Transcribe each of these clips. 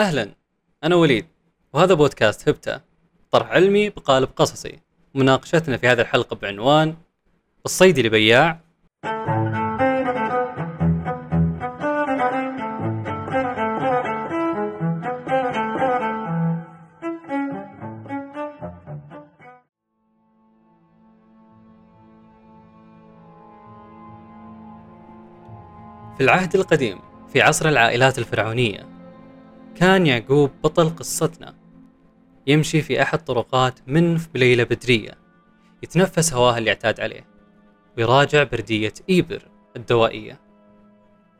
أهلا. أنا وليد وهذا بودكاست هبتة. طرح علمي بقالب قصصي. مناقشتنا في هذه الحلقة بعنوان الصيدلي بياع في العهد القديم في عصر العائلات الفرعونية كان يعقوب بطل قصتنا. يمشي في أحد طرقات منف بليلة بدرية. يتنفس هواه اللي اعتاد عليه. ويراجع بردية إيبر الدوائية.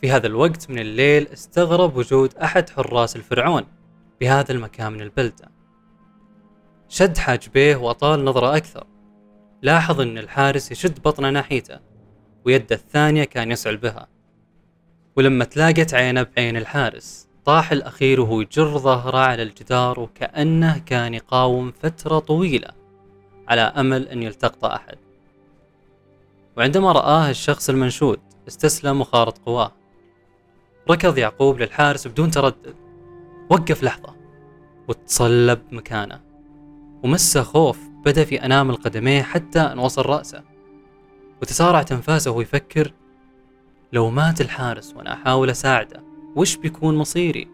في هذا الوقت من الليل استغرب وجود أحد حراس الفرعون بهذا المكان من البلدة. شد حاجبيه وأطال نظرة أكثر. لاحظ أن الحارس يشد بطنه ناحيته ويده الثانية كان يسعل بها. ولما تلاقت عينه بعين الحارس طاح الأخير وهو يجر ظهره على الجدار وكأنه كان يقاوم فترة طويلة على أمل أن يلتقط أحد. وعندما رآه الشخص المنشود استسلم وخارط قواه. ركض يعقوب للحارس بدون تردد. وقف لحظة وتصلب مكانه. ومسه خوف بدأ في أنامل قدميه حتى أن وصل رأسه. وتسارعت أنفاسه وهو يفكر لو مات الحارس وأنا أحاول أساعده. وش بيكون مصيري؟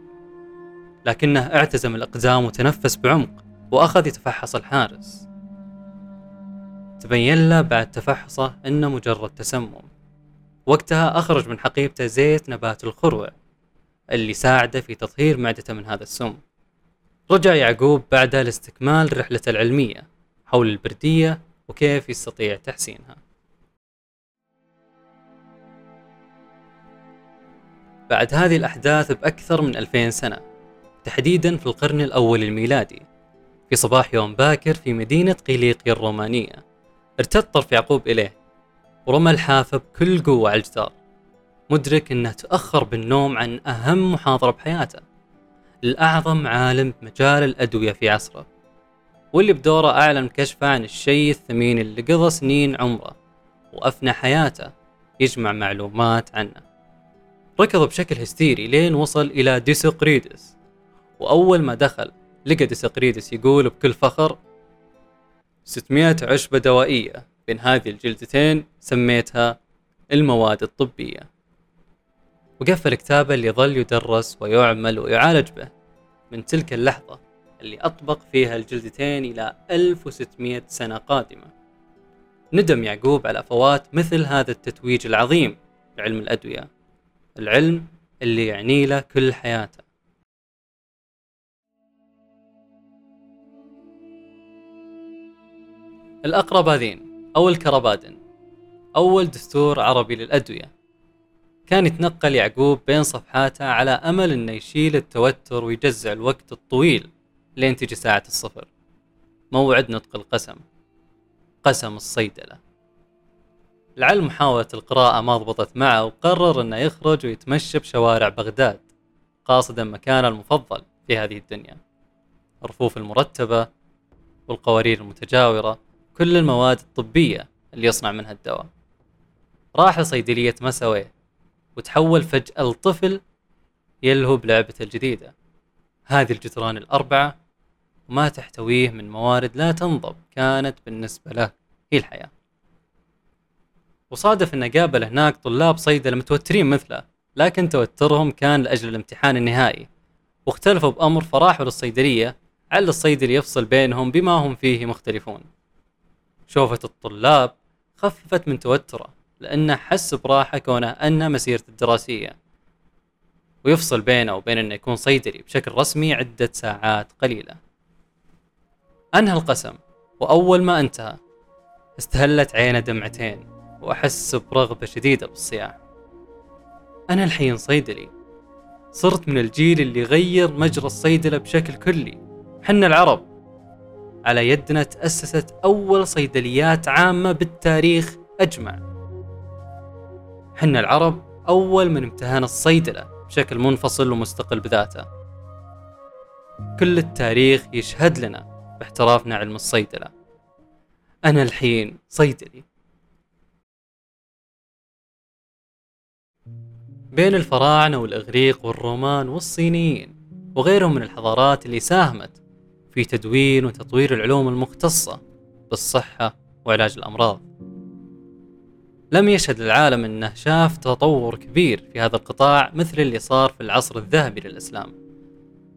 لكنه اعتزم الأقدام وتنفس بعمق وأخذ يتفحص الحارس. تبين له بعد تفحصه أنه مجرد تسمم. وقتها أخرج من حقيبته زيت نبات الخروع اللي ساعده في تطهير معدته من هذا السم. رجع يعقوب بعدها لاستكمال رحلته العلمية حول البردية وكيف يستطيع تحسينها. بعد هذه الأحداث بأكثر من 2000 سنة تحديدا في القرن الأول الميلادي في صباح يوم باكر في مدينة قيليقيا الرومانية ارتد طرف يعقوب إليه ورمى الحافة بكل قوة على الجدار مدرك أنه تأخر بالنوم عن أهم محاضرة بحياته الأعظم عالم بمجال الأدوية في عصره واللي بدوره أعلن كشفه عن الشيء الثمين اللي قضى سنين عمره وأفنى حياته يجمع معلومات عنه. ركض بشكل هستيري لين وصل إلى ديسقريدس. وأول ما دخل لقى ديسقريدس يقول بكل فخر 600 عشبة دوائية بين هذه الجلدتين سميتها المواد الطبية. وقفل كتابه اللي ظل يدرس ويعمل ويعالج به من تلك اللحظة اللي أطبق فيها الجلدتين إلى 1600 سنة قادمة. ندم يعقوب على فوات مثل هذا التتويج العظيم لعلم الأدوية. العلم اللي يعني له كل حياته. الأقرباذين أو الكربادن أول دستور عربي للأدوية. كان يتنقل يعقوب بين صفحاته على أمل أنه يشيل التوتر ويجزع الوقت الطويل لين تجي ساعة الصفر. موعد نطق القسم قسم الصيدلة. لعل محاولة القراءة ما ضبطت معه وقرر إنه يخرج ويتمشى بشوارع بغداد قاصدا مكانه المفضل في هذه الدنيا. الرفوف المرتبة والقوارير المتجاورة كل المواد الطبية اللي يصنع منها الدواء. راح لصيدلية مساوي وتحول فجأة لطفل يلهو بلعبته الجديدة. هذه الجدران الأربعة وما تحتويه من موارد لا تنضب كانت بالنسبة له هي الحياة. وصادف إنه قابل هناك طلاب صيدلة متوترين مثله لكن توترهم كان لأجل الامتحان النهائي. واختلفوا بأمر فراحوا للصيدلية على الصيدلي يفصل بينهم بما هم فيه مختلفون. شوفة الطلاب خففت من توتره لأنه حس براحة كونه أنها مسيرته الدراسية. ويفصل بينه وبين أنه يكون صيدلي بشكل رسمي عدة ساعات قليلة. أنهى القسم وأول ما انتهى استهلت عينه دمعتين. وأحس برغبة شديدة بالصياح أنا الحين صيدلي صرت من الجيل اللي غير مجرى الصيدلة بشكل كلي. حنا العرب. على يدنا تأسست أول صيدليات عامة بالتاريخ أجمع. حنا العرب أول من امتهن الصيدلة بشكل منفصل ومستقل بذاته. كل التاريخ يشهد لنا باحترافنا علم الصيدلة. أنا الحين صيدلي. بين الفراعنة والإغريق والرومان والصينيين وغيرهم من الحضارات اللي ساهمت في تدوين وتطوير العلوم المختصة بالصحة وعلاج الأمراض. لم يشهد العالم أنه شاف تطور كبير في هذا القطاع مثل اللي صار في العصر الذهبي للإسلام.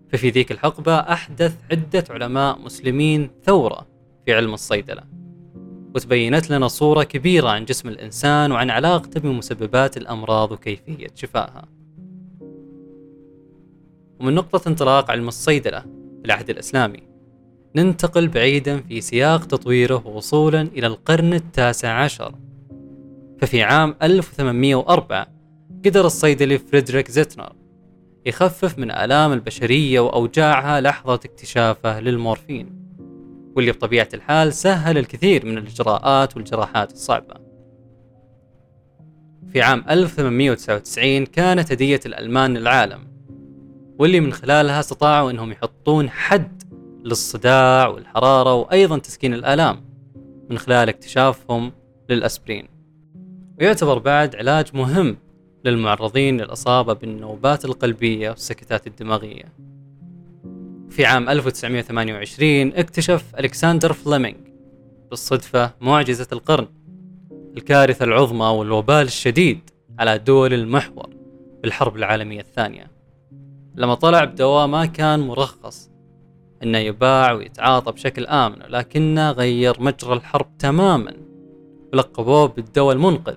ففي ذيك الحقبة أحدث عدة علماء مسلمين ثورة في علم الصيدلة. وتبينت لنا صورة كبيرة عن جسم الإنسان وعن علاقته بمسببات الأمراض وكيفية شفائها. ومن نقطة انطلاق علم الصيدلة في العهد الإسلامي ننتقل بعيدا في سياق تطويره وصولا إلى القرن التاسع عشر. ففي عام 1804 قدر الصيدلي فريدريك زيتنر يخفف من آلام البشرية وأوجاعها لحظة اكتشافه للمورفين. واللي بطبيعة الحال سهل الكثير من الإجراءات والجراحات الصعبة. في عام 1899 كانت هدية الألمان للعالم واللي من خلالها استطاعوا أنهم يحطون حد للصداع والحرارة وأيضا تسكين الآلام من خلال اكتشافهم للأسبرين. ويعتبر بعد علاج مهم للمعرضين للإصابة بالنوبات القلبية والسكتات الدماغية. في عام 1928 اكتشف ألكسندر فليمنج بالصدفة معجزة القرن الكارثة العظمى والوبال الشديد على دول المحور في الحرب العالمية الثانية. لما طلع بدواء ما كان مرخص إنه يباع ويتعاطى بشكل آمن ولكنه غير مجرى الحرب تماما. ولقبوه بالدواء المنقذ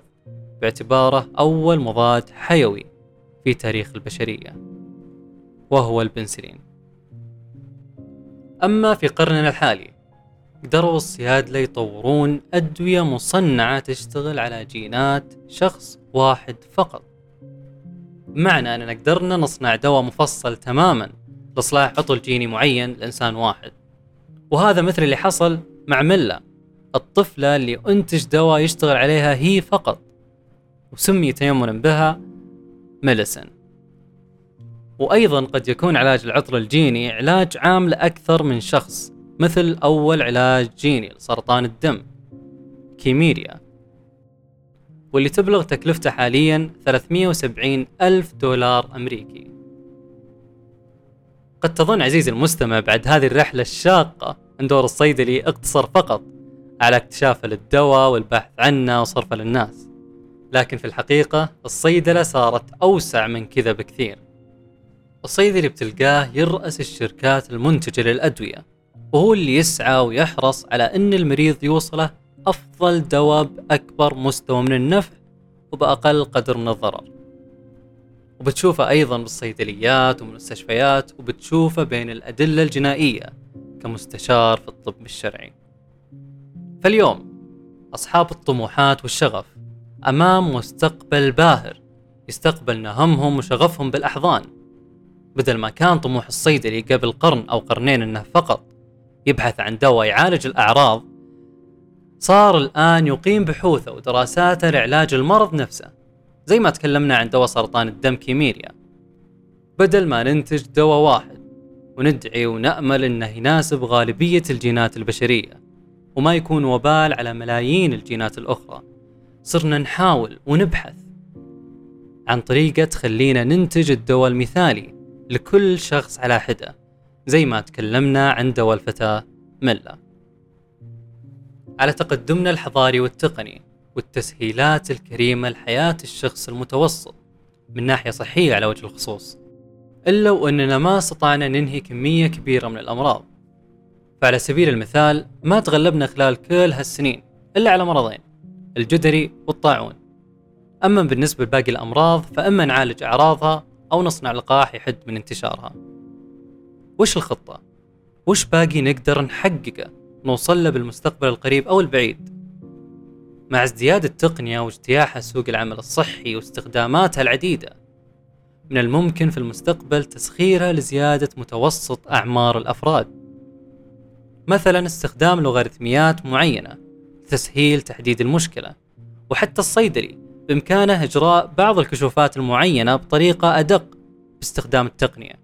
باعتباره أول مضاد حيوي في تاريخ البشرية وهو البنسلين. أما في قرننا الحالي قدروا الصيادلة يطورون أدوية مصنعة تشتغل على جينات شخص واحد فقط. بمعنى أننا قدرنا نصنع دواء مفصل تماما لإصلاح عطل جيني معين لإنسان واحد. وهذا مثل اللي حصل مع ملا الطفلة اللي أنتج دواء يشتغل عليها هي فقط وسمي تيمنا بها ميليسن. وأيضا قد يكون علاج العطل الجيني علاج عام لأكثر من شخص مثل أول علاج جيني لسرطان الدم كيميريا. واللي تبلغ تكلفته حاليا 370 ألف دولار أمريكي. قد تظن عزيزي المستمع بعد هذه الرحلة الشاقة أن دور الصيدلي اقتصر فقط على اكتشافه للدواء والبحث عنه وصرفه للناس. لكن في الحقيقة الصيدلة صارت أوسع من كذا بكثير. الصيدلي بتلقاه يرأس الشركات المنتجة للأدوية وهو اللي يسعى ويحرص على أن المريض يوصله أفضل دواء بأكبر مستوى من النفع وبأقل قدر من الضرر. وبتشوفه أيضا بالصيدليات والمستشفيات وبتشوفه بين الأدلة الجنائية كمستشار في الطب الشرعي. فاليوم أصحاب الطموحات والشغف أمام مستقبل باهر يستقبل همهم وشغفهم بالأحضان. بدل ما كان طموح الصيدلي قبل قرن أو قرنين أنه فقط يبحث عن دواء يعالج الأعراض صار الآن يقيم بحوثه ودراساته لعلاج المرض نفسه زي ما تكلمنا عن دواء سرطان الدم كيميريا. بدل ما ننتج دواء واحد وندعي ونأمل إنه يناسب غالبية الجينات البشرية وما يكون وبال على ملايين الجينات الأخرى صرنا نحاول ونبحث عن طريقة تخلينا ننتج الدواء المثالي لكل شخص على حدة زي ما تكلمنا عن دواء الفتاة ملا. على تقدمنا الحضاري والتقني والتسهيلات الكريمة لحياة الشخص المتوسط من ناحية صحية على وجه الخصوص. إلا وأننا ما استطعنا ننهي كمية كبيرة من الأمراض. فعلى سبيل المثال ما تغلبنا خلال كل هالسنين إلا على مرضين الجدري والطاعون. أما بالنسبة لباقي الأمراض فإما نعالج أعراضها أو نصنع لقاح يحد من انتشارها. وش الخطة؟ وش باقي نقدر نحققه؟ نوصل له بالمستقبل القريب أو البعيد؟ مع ازدياد التقنية واجتياحها سوق العمل الصحي واستخداماتها العديدة من الممكن في المستقبل تسخيرها لزيادة متوسط أعمار الأفراد. مثلا استخدام لوغاريتميات معينة لتسهيل تحديد المشكلة وحتى الصيدلي بإمكانه إجراء بعض الكشوفات المعينة بطريقة أدق باستخدام التقنية.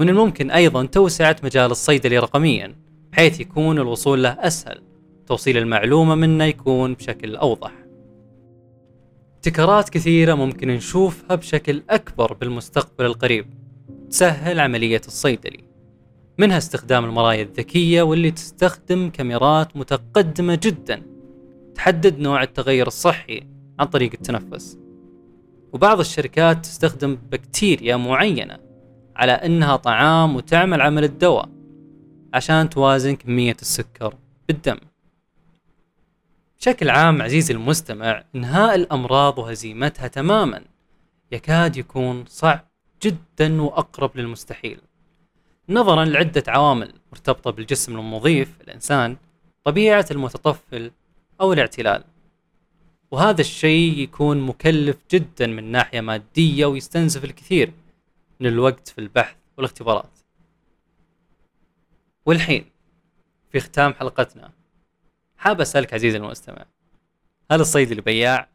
من الممكن أيضا توسعة مجال الصيدلي رقميا بحيث يكون الوصول له أسهل. توصيل المعلومة منه يكون بشكل أوضح. ابتكارات كثيرة ممكن نشوفها بشكل أكبر بالمستقبل القريب. تسهل عملية الصيدلي منها استخدام المرايا الذكية واللي تستخدم كاميرات متقدمة جدا. تحدد نوع التغير الصحي. عن طريق التنفس. وبعض الشركات تستخدم بكتيريا معينة على إنها طعام وتعمل عمل الدواء عشان توازن كمية السكر بالدم. بشكل عام عزيزي المستمع إنهاء الأمراض وهزيمتها تماما يكاد يكون صعب جدا وأقرب للمستحيل. نظرا لعدة عوامل مرتبطة بالجسم المضيف الإنسان طبيعة المتطفل أو الاعتلال. وهذا الشيء يكون مكلف جدا من ناحية مادية ويستنزف الكثير من الوقت في البحث والاختبارات. والحين في ختام حلقتنا حاب أسألك عزيزي المستمع هل الصيدلي بياع